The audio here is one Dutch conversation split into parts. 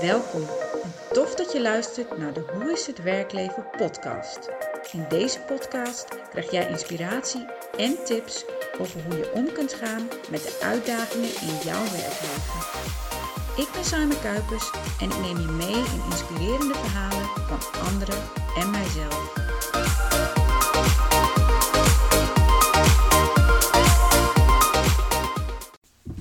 Welkom en tof dat je luistert naar de Hoe is het werkleven podcast. In deze podcast krijg jij inspiratie en tips over hoe je om kunt gaan met de uitdagingen in jouw werkleven. Ik ben Simon Kuipers en ik neem je mee in inspirerende verhalen van anderen en mijzelf.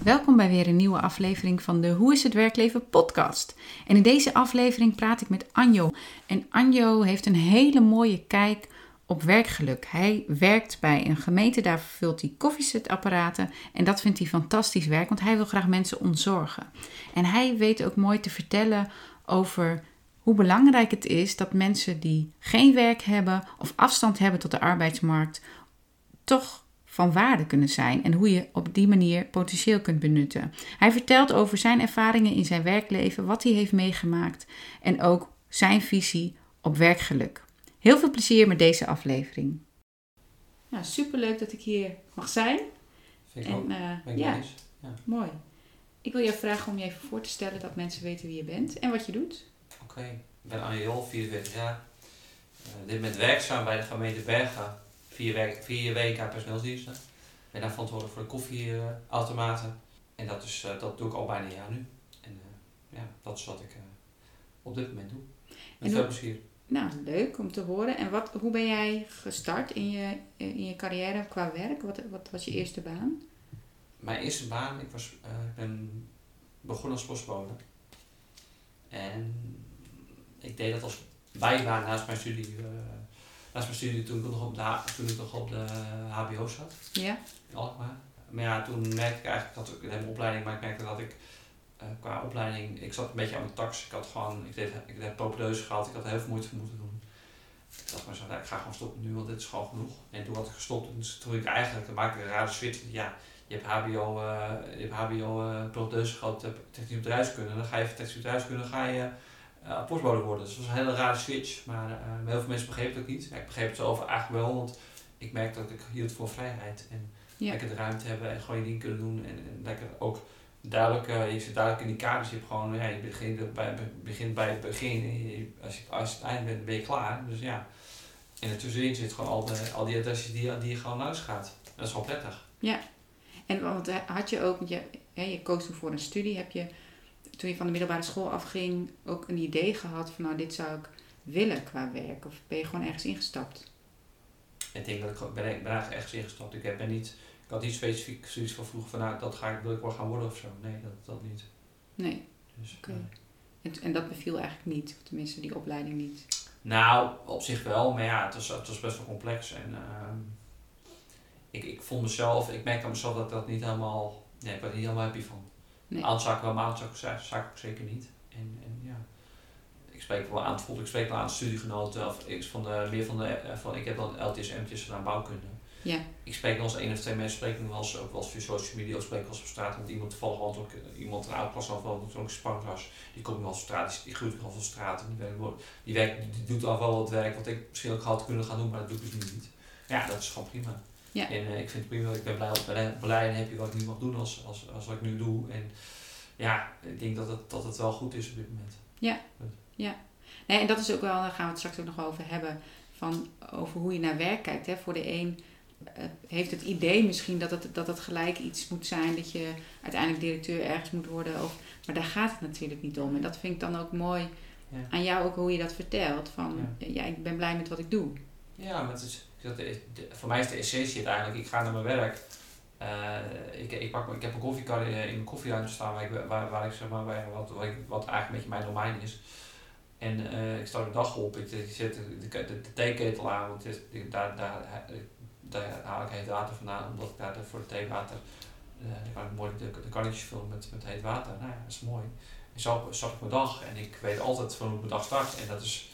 Welkom bij weer een nieuwe aflevering van de Hoe is het werkleven podcast. En in deze aflevering praat ik met Anjo. En Anjo heeft een hele mooie kijk op werkgeluk. Hij werkt bij een gemeente, daar vult hij koffiezetapparaten. En dat vindt hij fantastisch werk, want hij wil graag mensen ontzorgen. En hij weet ook mooi te vertellen over hoe belangrijk het is dat mensen die geen werk hebben of afstand hebben tot de arbeidsmarkt, toch van waarde kunnen zijn en hoe je op die manier potentieel kunt benutten. Hij vertelt over zijn ervaringen in zijn werkleven, wat hij heeft meegemaakt en ook zijn visie op werkgeluk. Heel veel plezier met deze aflevering. Nou, superleuk dat ik hier mag zijn. Vind ik En, ook. eh, ja. Ja. Mooi. Ik wil je vragen om je even voor te stellen dat mensen weten wie je bent en wat je doet. Oké, ik ben Anje Jol, 44 jaar. Eh, dit met werkzaam bij de gemeente Bergen. Vier, werk, vier weken personeelsdiensten. Ik ben daar verantwoordelijk voor de koffieautomaten. en dat, is, eh, dat doe ik al bijna een jaar nu. En eh, ja, dat is wat ik eh, op dit moment doe. En Met veel plezier. Nou, leuk om te horen. En wat, hoe ben jij gestart in je, in je carrière qua werk? Wat, wat was je eerste baan? Mijn eerste baan, ik, was, ik ben begonnen als postbode. En ik deed dat als bijbaan naast mijn studie. Naast mijn studie toen ik nog op de, toen ik nog op de HBO zat. Ja? in Alkmaar. Maar ja, toen merkte ik eigenlijk, ik had ook een opleiding, maar ik merkte dat ik eh, qua opleiding, ik zat een beetje aan mijn tax. Ik had gewoon, ik deed, ik deed propedeuse gehad, ik had heel veel moeite moeten doen. Ik dacht maar zo, nou, ik ga gewoon stoppen nu, want dit is gewoon genoeg. En toen had ik gestopt, en dus toen ik eigenlijk, dan maakte ik een rare switch. Ja, je hebt HBO, eh je hebt HBO eh propedeuse gehad, je hebt technisch bedrijfskunde, dan ga je van technisch bedrijfskunde, ga je eh postbode worden. Dus dat was een hele rare switch, maar eh, heel veel mensen begrepen het ook niet. Ja, ik begreep het zelf eigenlijk wel, want ik merkte dat ik hield voor vrijheid. En Ja. lekker de ruimte hebben en gewoon je ding kunnen doen. En, en lekker ook duidelijk, eh, je zit duidelijk in die kaders. Je hebt gewoon, ja, je begint bij, begint bij het begin. En je- als, je, als je het eind bent, ben je klaar. Dus ja. En ertussenin zit gewoon al, de, al die adresjes die, die je gewoon langs gaat. Dat is wel prettig. En want had je ook, je, hè, je koos toen voor een studie, heb je toen je van de middelbare school afging ook een idee gehad van nou dit zou ik willen qua werk? Of ben je gewoon ergens ingestapt? Ik denk dat ik gewoon- ben, ben eigenlijk ergens ingestapt. Ik, heb, ben niet, ik had niet specifiek zoiets van vroeger van nou, dat ga ik, wil ik wel gaan worden of zo. Nee, dat, dat niet. Nee. Dus, Oké. eh, En, en dat beviel eigenlijk niet, of tenminste die opleiding niet. Nou, op zich wel, maar ja, het was, het was best wel complex. En ehm, ik, ik vond mezelf, ik merkte aan mezelf dat ik dat niet helemaal, nee, ik er niet helemaal happy van. Nee. Aantal zaken wel, maar aantal zaken, ook zeker niet. En, en ja, ik spreek wel aan, ik spreek wel aan studiegenoten, of ik, van de, meer van de, eh, van, ik heb dan LTS, MTS gedaan, bouwkunde. Ja. Ik spreek nog eens één of twee mensen, spreek wel eens, ook wel eens via social media, of spreek ik wel eens op straat, want iemand toevallig, want ook eh, iemand een oud klas af, want spannend was, die komt wel eens op straat, die, groeit wel op straat, en die, werkt, wel- die, werkt, die doet al wel wat werk wat ik misschien ook had kunnen gaan doen, maar dat doe ik dus nu niet. Ja, dat is gewoon prima. Ja. En eh, ik vind het prima, ik ben blij, en happy wat ik nu mag doen als, als, als wat ik nu doe. En ja, ik denk dat het, dat het wel goed is op dit moment. Nee, en dat is ook wel, daar gaan we het straks ook nog over hebben, van over hoe je naar werk kijkt. Hè. Voor de een eh, heeft het idee misschien dat het, dat het gelijk iets moet zijn, dat je uiteindelijk directeur ergens moet worden. Of, maar daar gaat het natuurlijk niet om. En dat vind ik dan ook mooi Ja. aan jou, ook hoe je dat vertelt. Van, ja. ik ben blij met wat ik doe. Ja, maar het is, dat is- voor mij is de essentie uiteindelijk, ik ga naar mijn werk. Eh, ik, ik, pak, ik heb een koffiekar in in mijn koffieruimte staan waar ik, waar, waar ik zeg maar, wat, wat, ik- wat eigenlijk een beetje mijn domein is. En eh, ik start de dag op, ik, ik zet de, de, de, theeketel aan, want ik- daar, daar, daar haal ik heet water vandaan, omdat ik daar voor het theewater, eh dan kan ik mooi de, de kannetjes vullen met, met heet water. Nou ja, dat is mooi. En zo start ik mijn dag en ik weet altijd van hoe mijn dag start en dat is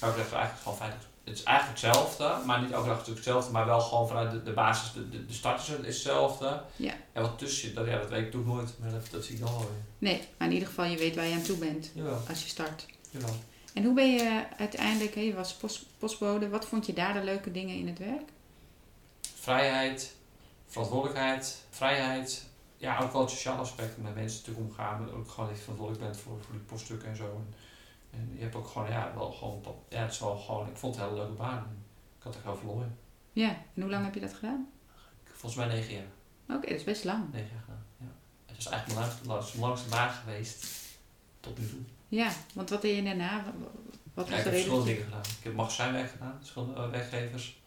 elke dag eigenlijk gewoon fijn. Het is eigenlijk hetzelfde, maar niet elke dag natuurlijk hetzelfde, maar wel gewoon vanuit de, de basis, de, de, de start is het- is hetzelfde. Ja. En wat tussen dat, ja, dat weet ik nooit, maar dat, dat zie ik dan wel weer. Nee, maar in ieder geval, je weet waar je aan toe bent Jawel, als je start. jawel. En hoe ben je uiteindelijk, je was post, postbode, wat vond je daar de leuke dingen in het werk? Vrijheid, verantwoordelijkheid, vrijheid. ja, ook wel het sociale aspect met mensen natuurlijk omgaan. Maar ook gewoon dat je verantwoordelijk bent voor, voor die poststukken en zo. En, en je hebt ook gewoon, ja, wel gewoon, ja, het is wel gewoon, ik vond het een hele leuke baan. Ik had er heel veel in. Ja, en hoe lang heb je dat gedaan? Volgens mij negen jaar. Oké, dat is best lang. Negen jaar gedaan, ja. Het is eigenlijk mijn langste, langste, langste baan geweest tot nu toe. Ja, want wat deed je daarna? Wat Ja, ik heb verschillende dingen gedaan. Ik heb magazijnwerk gedaan, verschillende eh, werkgevers.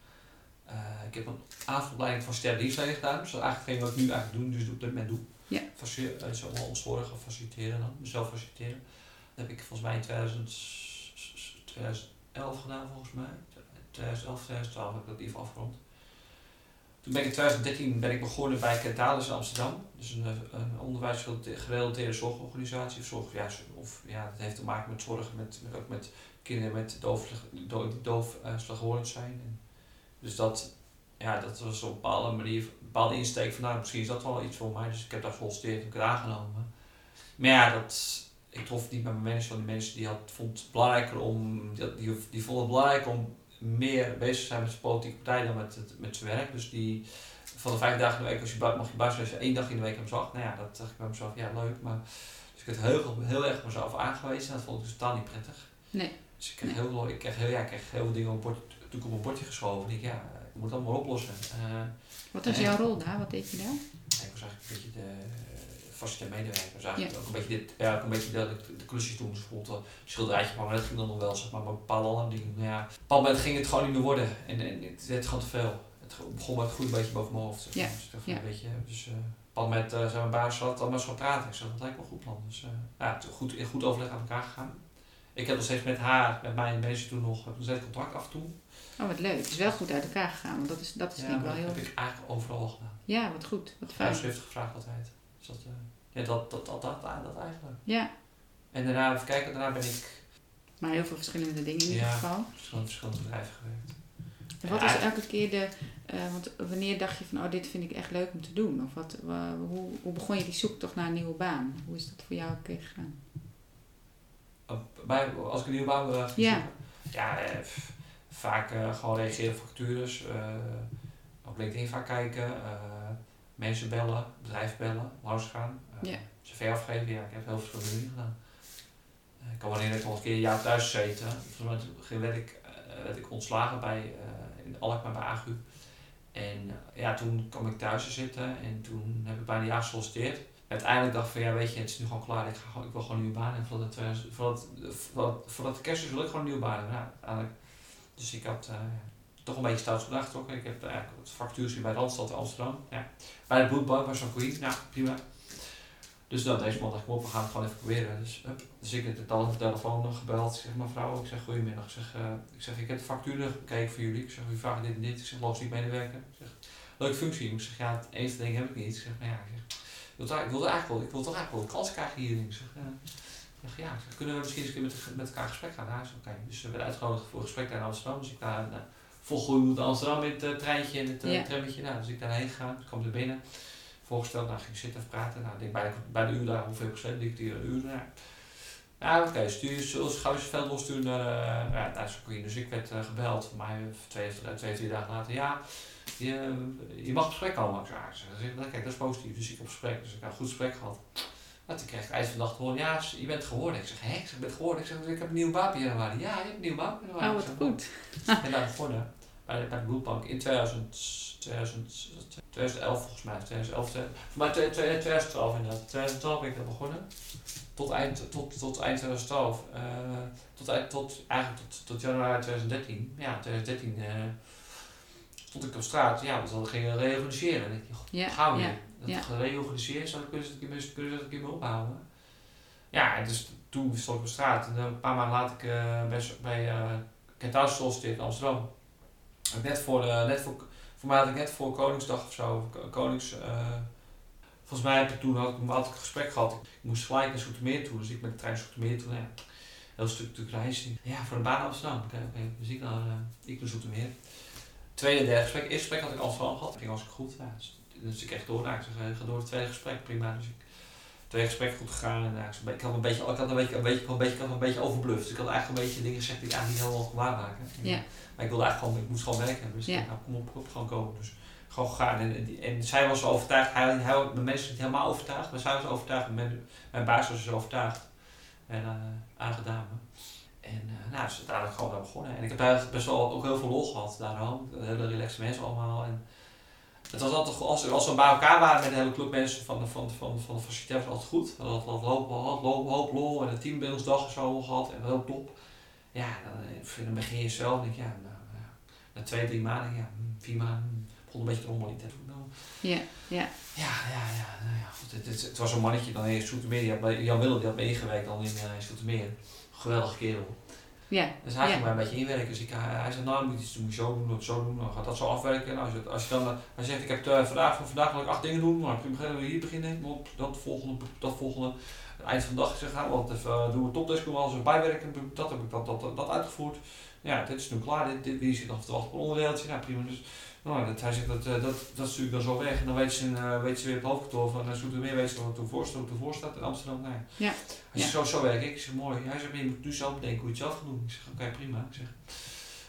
Eh, ik heb een avondopleiding van sterren dienstverlening gedaan. Dus dat is eigenlijk wat ik nu eigenlijk doe, dus op dit moment doe. Ja. Faci- eh, zo allemaal ontzorgen, faciliteren dan, mezelf faciliteren. Heb ik volgens mij in 2000, 2011 gedaan volgens mij. 2011, 2012 heb ik dat even afgerond. Toen ben ik in 2013 ben ik begonnen bij Kentalis in Amsterdam. Dus een, een onderwijsgerelateerde zorgorganisatie. Of, ja, of ja, dat heeft te maken met zorgen, met, met, ook met kinderen met doof, eh, zijn. Dus dat, ja, dat was op een bepaalde manier, een bepaalde insteek van nou, misschien is dat wel iets voor mij. Dus ik heb daar gesolliciteerd en ik aangenomen. Maar ja, dat, ik trof niet met mijn mensen, want die mensen die had, vond het belangrijker om, die, die, die vonden het belangrijk om meer bezig te zijn met zijn politieke partij dan met, het, met zijn werk. Dus die, van de vijf dagen in de week, als je mag je buiten één dag in de week hebben zag. Nou ja, dat dacht ik bij mezelf, ja leuk, maar dus ik heb het heel, heel erg mezelf aangewezen en dat vond ik dus totaal niet prettig. Nee. Dus ik kreeg, heel, veel- ik kreeg, heel, ja, ik kreeg heel veel dingen op, bord, toen op een bordje geschoven. En ik, ja, ik moet het allemaal oplossen. Eh, Wat was jouw rol daar? Wat deed je daar? ik was eigenlijk een beetje de facilitair medewerker. Dus eigenlijk ook een beetje, dit, ja, ook een beetje de, de, de klusjes doen. Dus bijvoorbeeld een schilderijtje, maar dat ging dan nog wel, zeg maar, maar bepaalde andere dingen. Nou ja, op een moment ging het gewoon niet meer worden. En, en het werd gewoon te veel. Het begon met het een beetje boven mijn hoofd. Zeg maar. Ja, Dus, ik dacht, ja. een beetje, dus eh, op moment uh, zijn mijn baas zat dan maar eens gaan praten. Ik zei, dat lijkt een goed plan. Dus eh, ja, goed, in goed overleg aan elkaar gegaan. Ik heb nog steeds met haar, met mijn mensen toen nog, nog steeds contact af en toe. Oh, wat leuk. Het is wel goed uit elkaar gegaan, want dat is, dat is Ja, denk ik wel dat heel... heb ik eigenlijk overal gedaan. Ja, wat goed. Wat fijn. Heeft gevraagd altijd. Dus dat, eh, ja, dat, dat, dat, dat, dat eigenlijk. Ja, En daarna, even kijken, daarna ben ik maar heel veel verschillende dingen in ieder Ja. geval. in verschillende, verschillende bedrijven gewerkt. En wat Ja, is elke keer de... eh, want wanneer dacht je van, oh, dit vind ik echt leuk om te doen? Of wat, wa- hoe, hoe begon je die zoektocht naar een nieuwe baan? Hoe is dat voor jou een keer gegaan? Bij, als ik een nieuwe baan wil gaan Ja. Ja, eh, vaak gewoon reageren op vacatures. eh op LinkedIn vaak kijken. Mensen bellen, bedrijven bellen, langsgaan. Uh, Ja. CV afgeven, ja, ik heb heel veel verschillende dingen gedaan. Eh, ik kan dat ik al een keer een jaar thuis mij toen werd ik, eh, werd ik ontslagen bij, in Alkmaar bij AGU. En ja, toen kwam ik thuis te zitten en toen heb ik bijna een jaar gesolliciteerd. Uiteindelijk dacht ik van ja, weet je, het is nu gewoon klaar. Ik, ga ik wil gewoon een nieuwe baan. En voordat, het, 2000 voordat, voordat, voordat de kerst is, wil ik gewoon een nieuwe baan hebben. Uiteindelijk. Dus ik had toch een beetje stout bedrag getrokken. Ik heb eigenlijk het factuur bij Randstad Amsterdam. Ja. Bij de bloedbank, bij San Queen. Ja, prima. Dus dan deze man dacht ik, op, we gaan het gewoon even proberen. Dus, hup. dus ik heb de telefoon gebeld. Ik zeg, mevrouw, ik zeg, goedemiddag. Ik zeg, eh, ik zeg, ik heb de factuur bekeken voor jullie. Ik zeg, u vraagt dit en dit. Ik zeg, logistiek medewerker. Ik zeg, leuke functie. Ik zeg, ja, het enige ding heb ik niet. Ik zeg, nou ja, ik zeg, wil, ik wil eigenlijk wel, ik wil toch eigenlijk wel een kans krijgen hierin. Ik zeg, eh, ja, kunnen we misschien eens een met, met elkaar gesprek gaan? Ja, oké. Dus we werden uitgenodigd voor een gesprek daar in Amsterdam. Dus ik daar volgroeid Amsterdam in het uh, treintje en het uh, Ja. trammetje. Nou, dus ik daarheen gegaan. Ik kwam er binnen. Voorgesteld, nou ging ik zitten en praten. Nou, ik denk bij de, bij de uur daar, hoeveel procent liep die een uur? Nou, ja, oké, stuur je zullen ze gauw eens veel doorsturen naar, uh, ja, naar Dus ik werd uh, gebeld, voor mij twee, twee, twee dagen later. Ja, je, je mag op gesprek komen. Ik zei, zeg, kijk, dat is positief. Dus ik op gesprek. Dus ik had een goed gesprek gehad. Nou, toen kreeg ik eind van de dag horen, ja, je bent geworden. Ik zeg, hé, ik zeg, ben geworden. Ik zeg, ik heb een nieuwe baan in januari. Ja, je hebt een nieuwe baan in januari. Oh, wat zeg, goed. Ik ben bij de, bij de Bloedbank in 2000, 2000, 2011 volgens mij. 2011, voor mij 2012 inderdaad. 2012 ben ik begonnen. Tot eind, tot, tot eind 2012. Uh, tot, eind, tot, eigenlijk tot, tot januari 2013. Ja, 2013 uh, stond ik op straat. Ja, want we gingen reorganiseren. En ik dacht, Ja, gaan we ja. Dat ja. gereorganiseerd, zou kunnen ze dat een keer mee ophouden. Ja, en dus toen stond ik op straat. En een paar maanden later ik, uh, bij, bij uh, Kenthuis gesolliciteerd in Amsterdam. Net voor, uh, net voor, voor mij had ik net voor Koningsdag of zo, Ko- Konings... uh, volgens mij heb ik toen had, ik- ik een gesprek gehad. Ik moest gelijk naar Zoetermeer toe, dus ik met de trein naar Zoetermeer toe. Nou ja, heel stuk natuurlijk reizen. Ja, voor de baan Amsterdam. Oké, oké, dus ik naar, uh, ik naar Zoetermeer. Tweede derde gesprek. Eerste gesprek had ik in Amsterdam gehad. ging hartstikke goed. Ja, dus, dus ik echt door. Nou, ik zeg, uh, ga door het tweede gesprek. Prima. Dus ik, tweede gesprek goed gegaan. En, nou, ik, ik had een beetje, ik had een beetje, een beetje, ik een beetje, ik had een beetje overbluft. Dus ik had eigenlijk een beetje dingen gezegd die ik eigenlijk niet helemaal kon waarmaken. Ja. Maar ik wilde eigenlijk gewoon, ik moest gewoon werken. Dus ik Ja. dacht, nou kom op, op, gewoon komen. Dus gewoon gegaan. En, en, en zij was overtuigd, hij, hij, mijn mensen niet helemaal overtuigd, maar zij was overtuigd, mijn, mijn baas was dus overtuigd. En uh, aangedaan. En uh, nou, dus uiteindelijk gewoon daar begonnen. En ik heb daar best wel ook heel veel lol gehad daarom. Hele relaxe mensen allemaal. En het was altijd, als, als we bij elkaar waren met de hele club mensen van de, van, van, van de faciliteit, was het altijd goed. We hadden een hoop, hoop, hoop lol en een teambeeldsdag en zo gehad en heel top. Ja, dan, dan begin je en denk ja, nou, na twee, drie maanden, ja, hm, vier maanden, begon een beetje te rommelen. Nou, ja, ja. Ja, ja, ja. Nou ja goed, het, het, het, was een mannetje dan in Soetermeer. Jan Willem die had meegewerkt dan in uh, Soetermeer. Geweldige kerel. Ja. Dus hij ging mij een beetje inwerken. Dus ik, hij, hij zei, nou, moet je iets doen, zo doen, of zo doen. Dan gaat dat zo afwerken. Nou, als, je, als je dan, hij zegt, ik heb uh, vandaag, vandaag wil ik acht dingen doen. Maar ik beginnen we hier beginnen. Dat volgende, dat volgende. Eind van de dag zeg want uh, doen we topdesk, als we bijwerken. Dat heb ik dat, dat, dat, dat uitgevoerd. Ja, dit is nu klaar. Dit, dit, wie zit nog te wachten op een onderdeeltje? Nou, prima. Dus, nou, dat, hij zegt dat, uh, dat, dat is natuurlijk dan zo weg. En dan weet ze, uh, weet ze weer op het hoofdkantoor van uh, Zoetermeer, weet ze wat ervoor staat, ervoor staat in Amsterdam. Nee. Ja. Hij zegt, zo, zo werk ik. Ik zeg, mooi. Hij zegt, je moet nu zelf bedenken hoe je het zelf gaat doen. Ik zeg, oké, okay, prima. Ik zeg,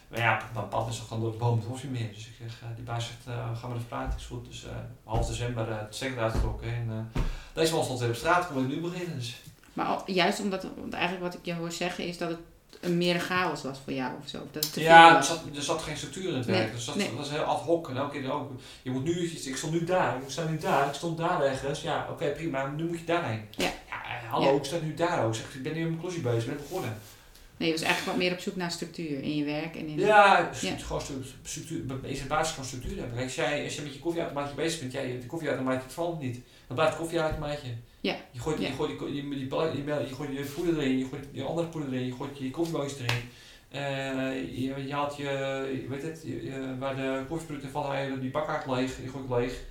maar ja, mijn pad is gewoon door de boom, het hoef je meer. Dus ik zeg, die baas zegt, gaan we even praten. Goed. Dus half december het second uitgetrokken. En deze man stond weer op straat, kon ik nu beginnen. Dus. Maar al, juist omdat, want eigenlijk wat ik je hoor zeggen is dat het een meer chaos was voor jou of zo. Dat het te ja, er zat, er zat geen structuur in het werk. Nee, dus dat, nee. was heel ad hoc. En elke keer. Je moet nu, ik stond nu daar, ik sta nu daar, ik stond daar ergens. Ja, oké, okay, prima, nu moet je daarheen. Ja. ja hallo, ja. ik sta nu daar ook. Zeg, ik ben nu met mijn klusje bezig, ik ben begonnen. Nee, je was eigenlijk wat meer op zoek naar structuur in je werk. En in ja, ja. gewoon structuur, is een basis van structuur hebben. Als jij, als je met je koffieautomaatje bezig bent, jij, de koffieautomaatje het valt niet. Dan blijft het koffieautomaatje. Ja. Je gooit, ja. je, gooit je, je, je, je, je gooit je poeder erin, je gooit je andere poeder erin, je gooit je koffiebootjes erin. Uh, je, je haalt je, weet het, je, waar de koffieproducten van halen, die bak haalt leeg, die gooi ik leeg.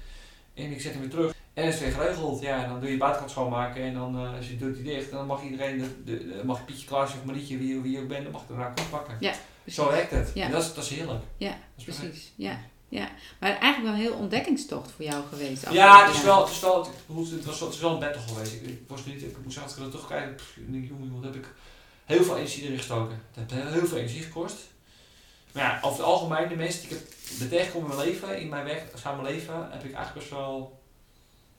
En ik zet hem weer terug. En dat is weer geregeld. Ja, dan doe je buitenkant schoonmaken en dan uh, als je doet die dicht, dan mag iedereen, de, de, de, mag Pietje Klaasje of Marietje, wie, wie je ook bent, dan mag je daarna koffie pakken. Ja, Zo werkt het. Ja. En dat is, dat is heerlijk. Ja, is precies. Ja. Ja, maar eigenlijk wel een heel ontdekkingstocht voor jou geweest. Ja, het is wel, het is wel, het, het, was, het is wel een battle geweest. Ik, ik was niet, ik moest altijd terugkijken. Jongen, wat heb ik heel veel energie erin gestoken. Het heeft heel veel energie gekost. Maar ja, over het algemeen, de mensen die ik heb tegenkom in mijn leven, in mijn werk, samen leven, heb ik eigenlijk best wel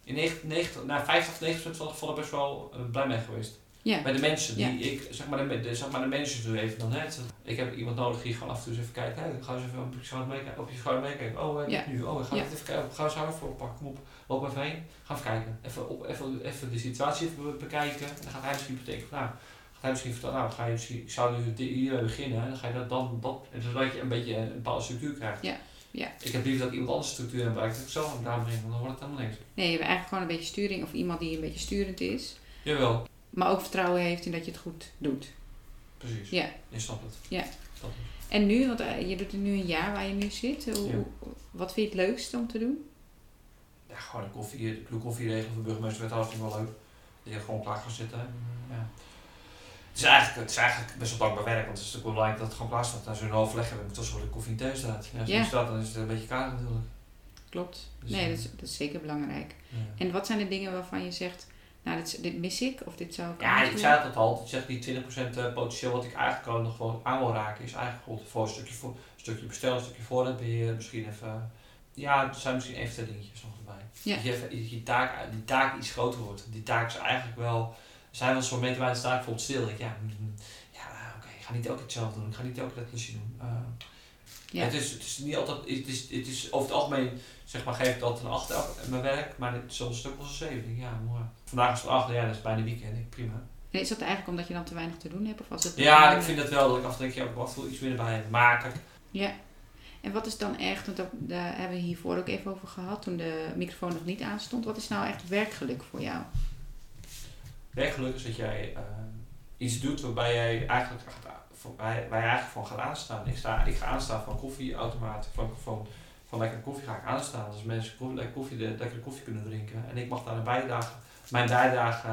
in 90, 90, nou 50 90 van de gevallen best wel uh, blij mee geweest. Ja. Bij de mensen die Ja. ik, zeg maar de, de, zeg maar de managers doe even dan. Hè. Ik heb iemand nodig die gewoon af en toe eens even kijken. Hè. Ga eens even op je schouder meekijken. Op je schouder meekijken. Oh, uh, Ja. nu. Oh, ga even kijken. Ga eens even oppakken. Kom op. Loop even heen. Ga even kijken. Even, op, even, even de situatie even be- bekijken. En dan gaat hij misschien betekenen nou, gaat hij misschien vertellen, nou, ga je misschien, ik zou nu hier beginnen. En dan ga je dat dan, dat, en zodat je een beetje een bepaalde structuur krijgt. Ja. Ja. Ik heb liever dat iemand anders structuur heeft, maar ik zelf aan het aanbrengen, want dan wordt het helemaal niks. Nee, je hebt eigenlijk gewoon een beetje sturing of iemand die een beetje sturend is. Jawel, Maar ook vertrouwen heeft in dat je het goed doet. precies. Ja. Je snapt het. Ja. Snap het. En nu, want eh, je doet het nu een jaar waar je nu zit. Hoe, Ja. wat vind je het leukste om te doen? Ja, gewoon een koffie, de ploeg koffie regelen voor burgemeester vind ik wel leuk. Dat je gewoon klaar gaat zitten. En, ja. Het, is eigenlijk, het is eigenlijk best wel dankbaar werk, want het is natuurlijk wel belangrijk dat het gewoon klaar staat. Als we een overleg hebben, moet tussen de koffie in thuis staat. Ja, als Ja. niet staat, dan is het een beetje kaal natuurlijk. Klopt. Dus, nee, eh, dat is, dat is zeker belangrijk. Ja. En wat zijn de dingen waarvan je zegt, nou, dit, dit mis ik of dit zou ik Ja, ik zei het al. Ik zeg die 20% eh, potentieel wat ik eigenlijk gewoon nog gewoon aan wil raken, is eigenlijk gewoon voor een stukje, voor, een stukje bestellen, een stukje voorraadbeheer, misschien even. Ja, er zijn misschien even dingetjes nog erbij. Ja. Dat je even die, taak, die taak iets groter wordt. Die taak is eigenlijk wel. Zijn wel zo'n momenten waar het staat bijvoorbeeld stil. Ik, ja, mm, ja oké, ik ga niet elke keer hetzelfde doen. Ik ga niet elke keer dat klusje doen. Eh, Ja. het, is, het is niet altijd. Het is, het is over het algemeen, zeg maar, geef ik altijd een 8 in mijn werk, maar het is soms een stuk als een 7. Ja, mooi. Vandaag is het 8, ja, dat is bijna weekend. Ik, prima. Is dat eigenlijk omdat je dan te weinig te doen hebt? Of was het Ja, ik vind het wel dat ik af en toe denk, ja, ik wat wil iets meer erbij maken. Ja. En wat is dan echt, want dat, daar hebben we hiervoor ook even over gehad, toen de microfoon nog niet aanstond. Wat is nou echt werkgeluk voor jou? Werkgeluk is dat jij eh, iets doet waarbij jij eigenlijk gaat, waar, je- waar je eigenlijk van gaat aanstaan. Ik, sta, ik ga aanstaan van koffieautomaat, van, van, van lekker koffie ga ik aanstaan. Dus mensen koffie, lekker, koffie, koffie kunnen drinken. En ik mag daar een bijdrage, mijn bijdrage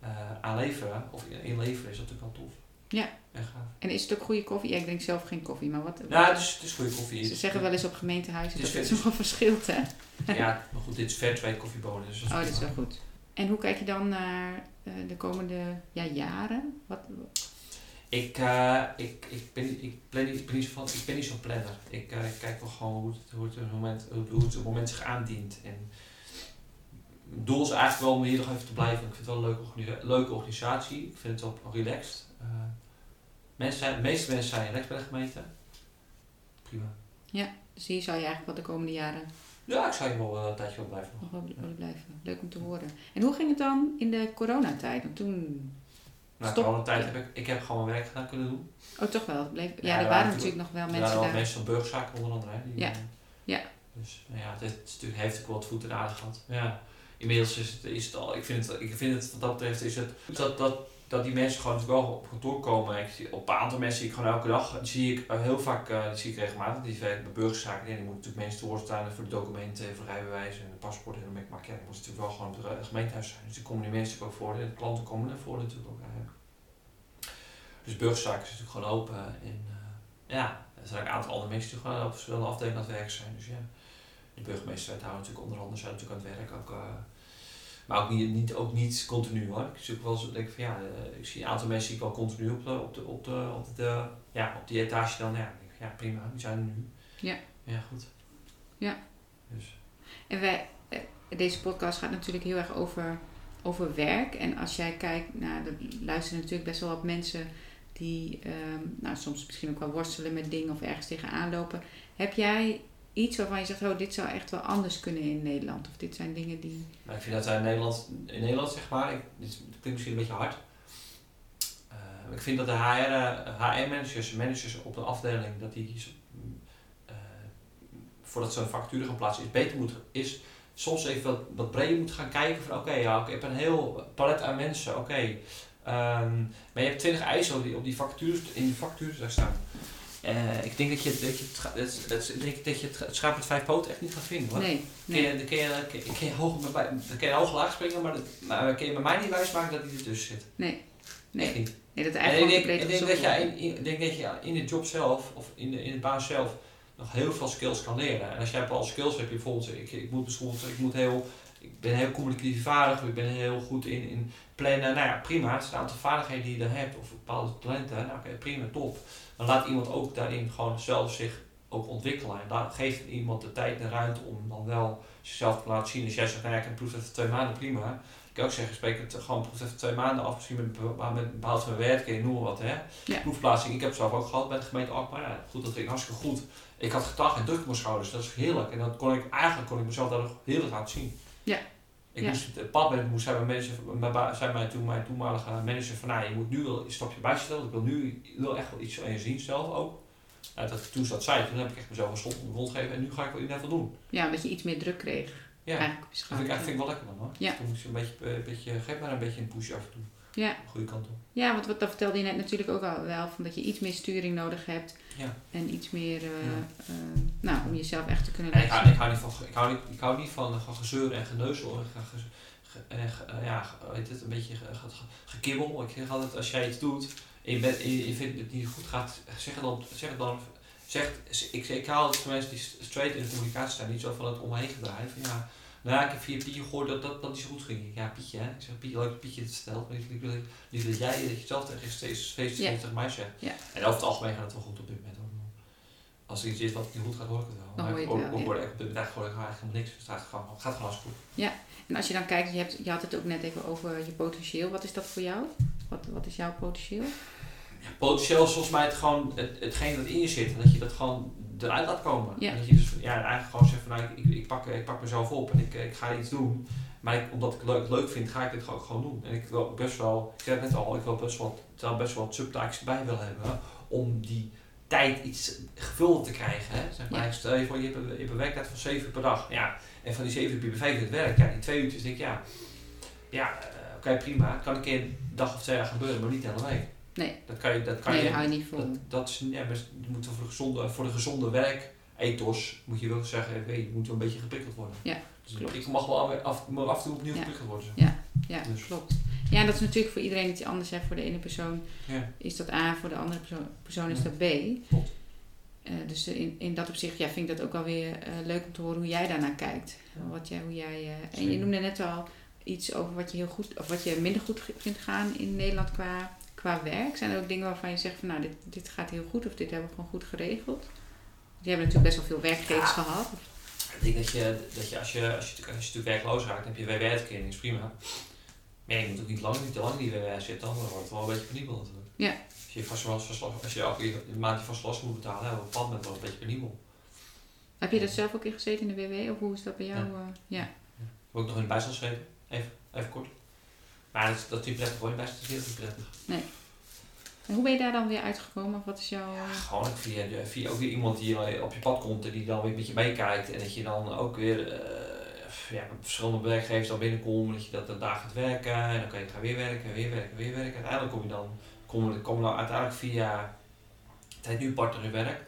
eh, aan leveren, of in- inleveren, is dat natuurlijk wel tof. Ja. En is het ook goede koffie? Ja, ik drink zelf geen koffie, maar wat... Nou, het is, het is goede koffie. Ze zeggen wel eens op gemeentehuizen Het is dat het nogal verschilt, hè? Ja, maar goed, dit is fairtrade koffiebonen. Dus Oh, dat is wel goed. En hoe kijk je dan naar de komende ja, jaren? Wat, Ik, uh, ik, ik, ben, ik, plan, ik, ben niet van, ik ben niet zo'n planner. Ik, uh, ik kijk wel gewoon hoe het, hoe, het moment, hoe het moment zich aandient. En het doel is eigenlijk wel om hier nog even te blijven. Ik vind het wel een leuke, leuke organisatie. Ik vind het wel relaxed. Uh, mensen zijn, de meeste mensen zijn relaxed bij de gemeente. Prima. Ja, dus hier zou je eigenlijk wel de komende jaren... Ja, ik zou hier wel een tijdje wel blijven. Nog wel blijven. Leuk om te horen. En hoe ging het dan in de coronatijd? Want toen na de coronatijd heb ik, ik heb gewoon mijn werk gedaan kunnen doen. Oh, toch wel? Bleef, ja, ja er waren natuurlijk nog wel mensen daar. Er waren mensen van burgerzaken onder andere. Hè, die, ja. ja. Dus nou ja, het, is natuurlijk, heeft ook wel wat voet in aarde gehad. Ja. Inmiddels is het, is het al, ik vind het, ik vind het wat dat betreft, is het dat, dat, dat die mensen gewoon wel op kantoor komen. Ik zie, op een aantal mensen zie ik gewoon elke dag, zie ik heel vaak, uh, zie ik regelmatig, die werken bij burgerzaken. En die moeten natuurlijk mensen te woord staan voor de documenten, voor rijbewijzen en de paspoorten. Ik, maar ja, dat moet natuurlijk wel gewoon het gemeentehuis zijn. Dus die komen die mensen ook voor, de klanten komen ervoor natuurlijk ook. Dus burgerzaken is natuurlijk gewoon open. En ja, er zijn ook een aantal andere mensen die gewoon op verschillende afdelingen aan het werk zijn. Dus ja, de burgemeester houden natuurlijk onder andere zijn natuurlijk aan het werk. Ook, maar ook niet, niet, ook niet continu hoor. Ik zie ook wel eens, denk van ja, uh, ik zie een aantal mensen die ik wel continu op de, op de, op de, op de, ja, op die etage dan. Ja, denk, ja prima, die zijn er nu. Ja. Ja, goed. Ja. Dus. En wij, deze podcast gaat natuurlijk heel erg over, over werk. En als jij kijkt naar, nou, er luisteren natuurlijk best wel wat mensen die um, nou, soms misschien ook wel worstelen met dingen of ergens tegenaan lopen. Heb jij iets waarvan je zegt, oh, dit zou echt wel anders kunnen in Nederland? Of dit zijn dingen die... Nou, ik vind dat wij in Nederland, in Nederland zeg maar, ik, dit klinkt misschien een beetje hard. Uh, ik vind dat de HR-managers, HR managers op de afdeling, dat die uh, voordat een vacature gaan plaatsen, is beter moet, is soms even wat, wat breder moet gaan kijken van oké, ja, ik heb een heel palet aan mensen, oké. Um, maar je hebt 20 eisen op die, op die vacatures, in die vacatures daar staan. Uh, ik denk dat je, dat je, het, denk dat je het, het schaap met vijf poten echt niet gaat vinden. Hoor. Nee. nee. Kun je, kun je, kun je, kun je hoog, kun je hoog laag springen, maar, dat, maar kun je bij mij niet wijsmaken dat hij ertussen zit. Nee. Nee. Echt niet. Nee, dat eigenlijk ik denk, ik denk dat je in, in, denk dat je in de job zelf, of in de, in de baan zelf, nog heel veel skills kan leren. En als jij al skills hebt, je bijvoorbeeld, ik, ik moet bijvoorbeeld, ik moet heel, ik ben heel communicatief vaardig, ik ben heel goed in, in plannen. Nou ja, prima. Het zijn een aantal vaardigheden die je dan hebt, of bepaalde talenten. Nou oké, prima, top. Dan laat iemand ook daarin gewoon zelf zich ook ontwikkelen. En dan geeft iemand de tijd en ruimte om dan wel zichzelf te laten zien. Als jij zegt, nou ja, ik heb proef even twee maanden, prima. Ik kan ook zeggen, spreek het gewoon proef even twee maanden af, misschien met, met behoud van mijn werk, noem maar wat. Hè. Ja. Proefplaatsing, ik heb het zelf ook gehad bij de gemeente Alkmaar. Ja, goed, dat ging hartstikke goed. Ik had gedag en druk op mijn schouders, dat is heerlijk. En dan kon ik, eigenlijk kon ik mezelf daar nog heerlijk laten zien. Ja. Ik ja. moest het pad met moest zijn mijn mensen, zei mij toen mijn toenmalige manager van nou, je moet nu wel een stapje bijstellen. Ik wil nu wil echt wel iets van je zien zelf ook. Nou, dat, toen ze dat zei, toen heb ik echt mezelf een stop op de grond gegeven en nu ga ik wel even doen. Ja, dat je iets meer druk kreeg. Ja, eigenlijk dat vind ik, vind ik wel lekker dan hoor. Ja. Toen moest je een beetje, een beetje, geef maar een beetje een push af en toe. Ja. De goede kant op. Ja, want wat, dat vertelde je net natuurlijk ook al wel, van dat je iets meer sturing nodig hebt. Ja. En iets meer, uh, uh, nou, om jezelf echt te kunnen laten ik, ik, hou niet van, ik, hou niet, ik hou niet van, van gezeur en geneuzel. En, uh, ja, weet het, een beetje gekibbel. Ik zeg altijd, als jij iets doet en je, bent, je, je vindt het niet goed gaat, zeg het dan, zeg het dan zeg, ik, ik haal het voor mensen die straight in de communicatie staan, niet zo van het omheen gedraaid. Van, ja, nou, ik heb via Pietje gehoord dat dat, dat niet zo goed ging. Ja, Pietje, hè. Ik zeg, Pietje, leuk dat Pietje het stelt. Maar ik wil liever dat jij dat je zelf tegen steeds steeds ja. tegen mij zegt. Ja. En over het algemeen gaat het wel goed op dit moment. Hoor. Als er iets is wat niet goed gaat, hoor ik het wel. Dan hoor je het ja. hoor ik op dit moment hoor ik eigenlijk helemaal niks. Dus het gaat gewoon, het gaat gewoon als goed. Ja, en als je dan kijkt, je, hebt, je had het ook net even over je potentieel. Wat is dat voor jou? Wat, wat is jouw potentieel? Ja, potentieel is volgens mij het gewoon het, hetgeen dat in je zit. En dat je dat gewoon eruit laat komen. Ja. En dat je dus ja, eigenlijk gewoon zegt van nou, ik, ik, pak, ik pak mezelf op en ik, ik ga iets doen. Maar ik, omdat ik het leuk, leuk vind, ga ik dit gewoon, gewoon doen. En ik wil best wel, ik zei het net al, ik wil best wel, zou best wel wat subtaaks erbij willen hebben. Om die tijd iets gevuld te krijgen. Hè? Zeg maar, Ja. Stel je voor, je hebt, een, je hebt een werktijd van 7 uur per dag. Ja, en van die 7 uur heb je bij 5 uur het werk. Ja, die twee uurtjes denk ik, ja, ja uh, oké prima. Het kan een keer een dag of twee jaar gebeuren, maar niet de hele week. Nee. Dat kan je, dat kan nee, je, dat hou je niet vol. dat, dat is, ja, je moet voor de gezonde, voor de gezonde werkethos moet je wel zeggen, hey, je moet wel een beetje geprikkeld worden. Ja, dus klopt. ik mag wel af, af en toe opnieuw Ja. geprikkeld worden. Ja, ja Dus. klopt. Ja, dat is natuurlijk voor iedereen iets anders. Hè. Voor de ene persoon Ja. is dat A, voor de andere persoon, persoon is dat B. Klopt. Eh, dus in, in dat opzicht ja, vind ik dat ook alweer eh leuk om te horen hoe jij daarnaar kijkt. Wat jij, hoe jij, eh, en je noemde net al iets over wat je heel goed of wat je minder goed vindt gaan in Nederland qua qua werk? Zijn er ook dingen waarvan je zegt van nou, dit, dit gaat heel goed of dit hebben we gewoon goed geregeld? Die hebben natuurlijk best wel veel werkgevers Ja. gehad. Ik denk dat je, dat je als je, als je, als je natuurlijk werkloos raakt, dan heb je WW-uitkering, is prima. Maar je moet ook niet lang, niet te lang in die WW zitten, dan wordt het wel een beetje penibel natuurlijk. Ja. Als je, vast, als je elke maand je vast last moet betalen, dan bepaald moment wel een beetje penibel. Heb je dat zelf ook in gezeten in de WW of hoe is dat bij jou? Ja. eh, ja. Ik ook nog in de bijstand geschreven, even, even kort. Maar dat, dat is niet prettig in de bijstand is heel niet prettig. En hoe ben je daar dan weer uitgekomen? Of wat is jouw... Ja, gewoon ook via, via ook weer iemand die eh, op je pad komt en die dan weer met je meekijkt. En dat je dan ook weer eh, ja, verschillende werkgevers dan binnenkomt. Dat je dat een dag gaat werken en dan kan je gaan weer werken, weer werken, weer werken. Uiteindelijk kom je dan, kom, je- kom je dan uiteindelijk via, heet nu partner in werk.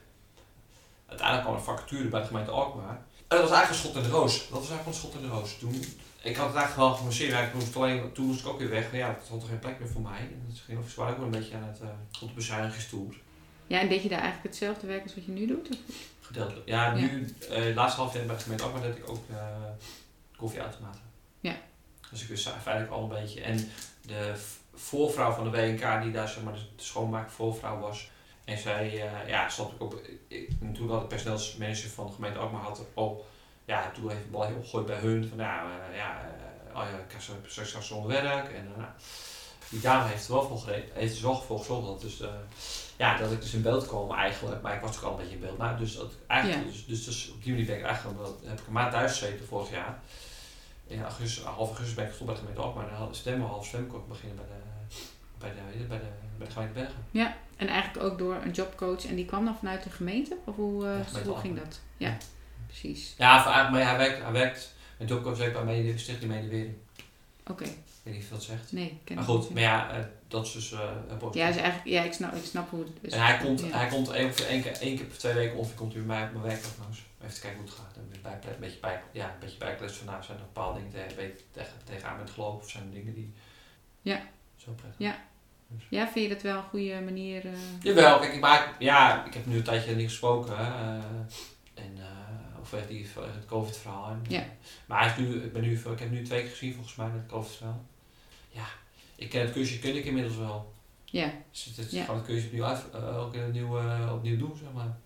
Uiteindelijk kwam een vacature bij de gemeente Alkmaar. En dat was eigenlijk een schot in de roos. Dat was eigenlijk een schot in de roos. Toen, ik had het eigenlijk wel geforceerd. Eigenlijk moest alleen, toen moest ik ook weer weg. Ja, het had er geen plek meer voor mij. En dat ging of zwaar ook wel een beetje aan het, uh, op de bezuinigingstoer. Ja, en deed je daar eigenlijk hetzelfde werk als wat je nu doet? Of- Gedeeltelijk. Ja, nu, eh het laatste half jaar bij de gemeente ook, maar dat ik ook eh koffieautomaten. Ja. Dus ik wist feitelijk al een beetje. En de voorvrouw van de WNK, die daar zeg maar de schoonmaak voorvrouw was. En zij, eh, ja, snap ik ook. Ik, en toen had de personeelsmanager van de gemeente Alkmaar had al, ja, toen heeft de bal heel opgegooid bij hun. Van ja, eh, ja, eh, oh ja, ik heb zo- straks zonder werk. En eh, nou, die dame heeft er wel voor gereden, heeft er wel voor dat dus, eh, ja, dat ik dus in beeld kwam eigenlijk. Maar ik was ook al een beetje in beeld. Maar dus, dat, eigenlijk, dus, dus, dus op die manier ben ik eigenlijk, wel- heb ik een maand thuis gezeten vorig jaar. In augustus, half augustus ben ik gestopt bij de gemeente Alkmaar. En dan stemmen, half ik beginnen bij de, bij de, bij de, bij de gemeente Bergen. En eigenlijk ook door een jobcoach en die kwam dan vanuit de gemeente? Of hoe, Ja, gemeente hoe ging dat? Ja, Ja. Precies. Ja, voor- maar hij werkt, hij werkt met jobcoach werkt bij mede, Stichting Medewering. Oké, Ik weet niet of je dat zegt. nee, ken Maar goed, maar ja, eh, dat is dus een positief. Ja, dus eigenlijk, ja ik, snap, ik snap hoe het is. En hij komt, Ja. hij komt één, keer- één, keer, één keer per twee weken ongeveer komt hij bij mij op mijn werkdag langs. Even te kijken hoe het gaat. En bij, een beetje bij, ja, een beetje bijkletsen van nou, zijn er bepaalde dingen tegen, tegen, tegen, tegenaan met geloof of zijn er dingen die Ja. zo prettig. Ja. Ja, vind je dat wel een goede manier? eh? Jawel, kijk, ik maak, ja, ik heb nu een tijdje niet gesproken. en, die, het COVID-verhaal. En, Ja. Maar hij is nu, ik, ben nu, ik heb nu twee keer gezien volgens mij met het COVID-verhaal. Ja, ik ken het kunstje, ken ik inmiddels wel. Ja. Dus het Ja. het opnieuw, uit, eh, opnieuw, eh, opnieuw doen, zeg maar.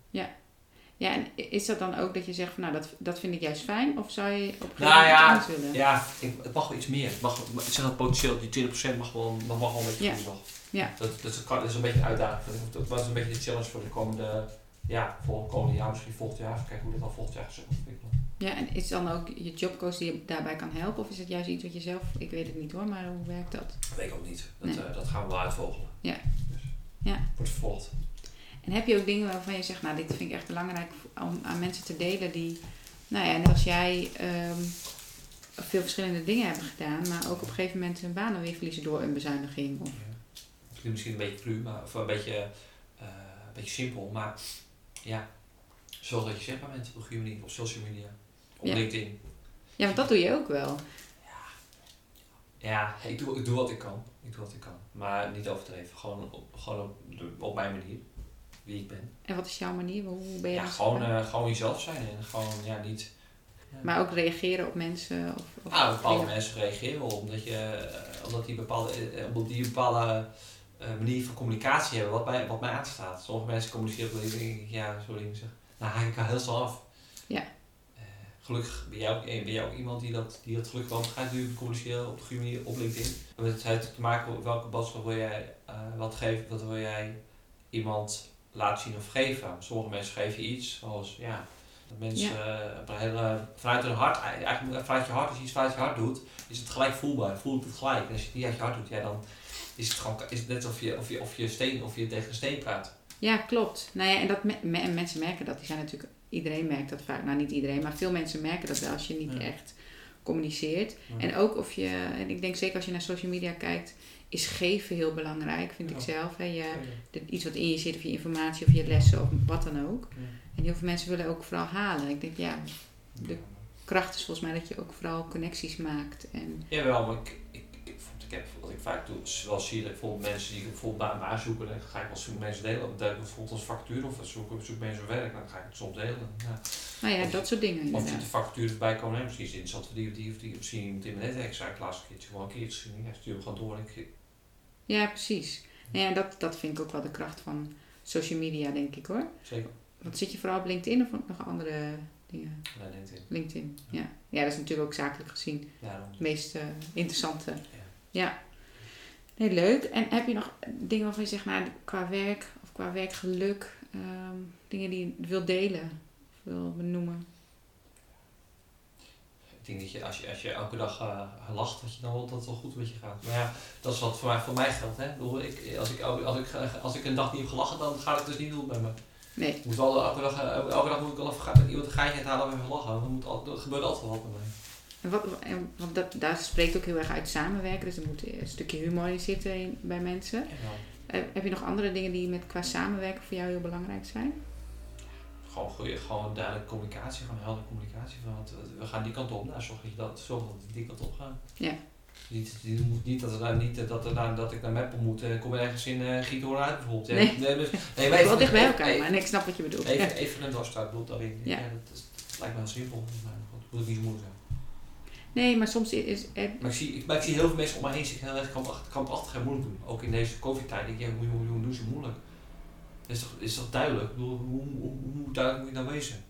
ja, en is dat dan ook dat je zegt van nou, dat, dat vind ik juist fijn? Of zou je op een gegeven Nou ja, anders willen? Ja, ik, het mag wel iets meer. Het mag, ik zeg dat potentieel, die 20% mag wel, mag wel een beetje Ja. nog. Ja. Dat, dat, is, dat is een beetje. Dat, dat was een beetje de challenge voor de komende, ja, volgende komende jaar, misschien volgend jaar. Even kijken hoe dat dan volgend jaar zich ontwikkelt. Ja, en is dan ook je jobcoach die je daarbij kan helpen? Of is het juist iets wat je zelf, ik weet het niet hoor, maar hoe werkt dat? Dat weet ik ook niet. Dat, Nee. eh, dat gaan we wel uitvogelen. Ja. Dus, Ja. Wordt vervolgd. En heb je ook dingen waarvan je zegt, nou dit vind ik echt belangrijk om aan mensen te delen die, nou ja, net als jij ehm, veel verschillende dingen hebben gedaan, maar ook op een gegeven moment hun baan weer verliezen door een bezuiniging? Of, Ja. Misschien een beetje cru, maar, of een beetje, eh, een beetje simpel. Maar ja, zorg dat je zichtbaar bent op een manier. Op social media. Op Ja. LinkedIn. ja, want dat doe je ook wel. Ja, ik doe, ik doe wat ik kan. Ik doe wat ik kan. Maar niet overdreven. Gewoon op, gewoon op, de- op mijn manier. Wie ik ben. En wat is jouw manier? Hoe ben je Ja, gewoon, eh, gewoon jezelf zijn. En gewoon, ja, niet... Ja. Maar ook reageren op mensen? Of, of nou, bepaalde dingen? mensen reageren wel. Omdat, je, eh, omdat die bepaalde, eh, omdat die bepaalde manier van communicatie hebben. Wat mij, wat mij aanstaat. Sommige mensen communiceren op een denk ik, ja, sorry, ik zeg. Nou, haak ik al heel snel af. Ja. Eh, gelukkig ben jij, ook, ben jij ook iemand die dat, die dat gelukkig wel gaat nu communiceren op de goede manier op LinkedIn. Met het heeft te maken met welke boodschap wil jij eh, wat geven, wat wil jij iemand laten zien of geven. Sommige mensen geven je iets zoals ja, dat mensen eh, een hele, vanuit hun hart, eigenlijk vanuit je hart, als je iets vanuit je hart doet, is het gelijk voelbaar. Voel het gelijk. En als je het niet uit je hart doet, ja, dan is het gewoon is het net of je, of je, of je, steen, of je tegen een steen praat. Ja, klopt. Nou ja, en dat me- me- en mensen merken dat. Die zijn natuurlijk, iedereen merkt dat vaak. Nou, niet iedereen, maar veel mensen merken dat wel als je niet Ja. echt communiceert. Ja. En ook of je, en ik denk zeker als je naar social media kijkt, is geven heel belangrijk, vind ik zelf. Hè. Je, de- iets wat in je zit, of je informatie, of je lessen, of wat dan ook. En heel veel mensen willen ook vooral halen. Ik denk, ja, De- kracht is volgens mij dat je ook vooral connecties maakt. En Jawel, maar ik, ik, heb, wat ik vaak doe, is wel zie dat bijvoorbeeld mensen die bijvoorbeeld bij mij zoeken, dan ga ik wel zoeken mensen delen. Bijvoorbeeld als factuur of zoek, zoek mensen werk, dan ga ik het soms delen. Ja. nou ja, Of- dat soort dingen Of je inderdaad. de factuur erbij komen, misschien interessant voor die of die of die, misschien iemand in zei ik laatst een keertje gewoon een keertje. Ja, stuur hem gewoon door ik, Ja, precies. Nou ja, dat, dat vind ik ook wel de kracht van social media, denk ik hoor. Zeker. Want zit je vooral op LinkedIn of nog andere dingen? Nee, LinkedIn. LinkedIn, ja. Ja, dat is natuurlijk ook zakelijk gezien Ja, het meest eh, interessante. Ja. Nee, leuk. En heb je nog dingen waarvan je zegt, nou, qua werk of qua werkgeluk, ehm, dingen die je wilt delen of wil benoemen? Ik denk dat je als je, als je elke dag eh, lacht, dat, je dan dat het wel goed met je gaat. Maar ja, dat is wat voor mij, voor mij geldt. Hè? Ik als, ik, als, ik, als ik een dag niet heb gelachen, dan gaat het dus niet goed met me. Nee. Ik moet wel, elke, dag, elke dag moet ik wel even gaan- met iemand een geitje uithalen en even lachen. Er, moet er gebeurt altijd wel wat met mij. En wat, en, want dat, daar spreekt ook heel erg uit samenwerken. Dus er moet een stukje humor in zitten in- bij mensen. Eh, heb je nog andere dingen die met qua samenwerken voor jou heel belangrijk zijn? gewoon, goeie, gewoon duidelijke communicatie, gewoon heldere communicatie. Van, want we- gaan die kant op. Nou, zorg dat, je dat, we die kant op gaan. Ja. Niet, moet niet dat, er, nou- niet dat, er, nou- dat ik naar Meppel moet. eh, kom ergens in uh, Giethoorn uit bijvoorbeeld. Nee. nee, dus- nee, maar wel dicht bij elkaar, even- maar nee, ik snap wat je bedoelt. Even, Ja. even een doorstraat daarin. Ja. Ja. dat, is, dat lijkt me heel simpel. Maar goed, moet ik niet zo moeilijk zijn. Nee, maar soms is... eh, Maar ik, zie, ik, maar ik zie heel veel mensen om me heen zich heel erg krampachtig, en moeilijk doen. Ook in deze covid-tijd. denk Ik, ja, hoe, hoe, hoe doen ze moeilijk? Dat is toch, is toch duidelijk? Ik bedoel, hoe, hoe, hoe duidelijk moet je nou wezen?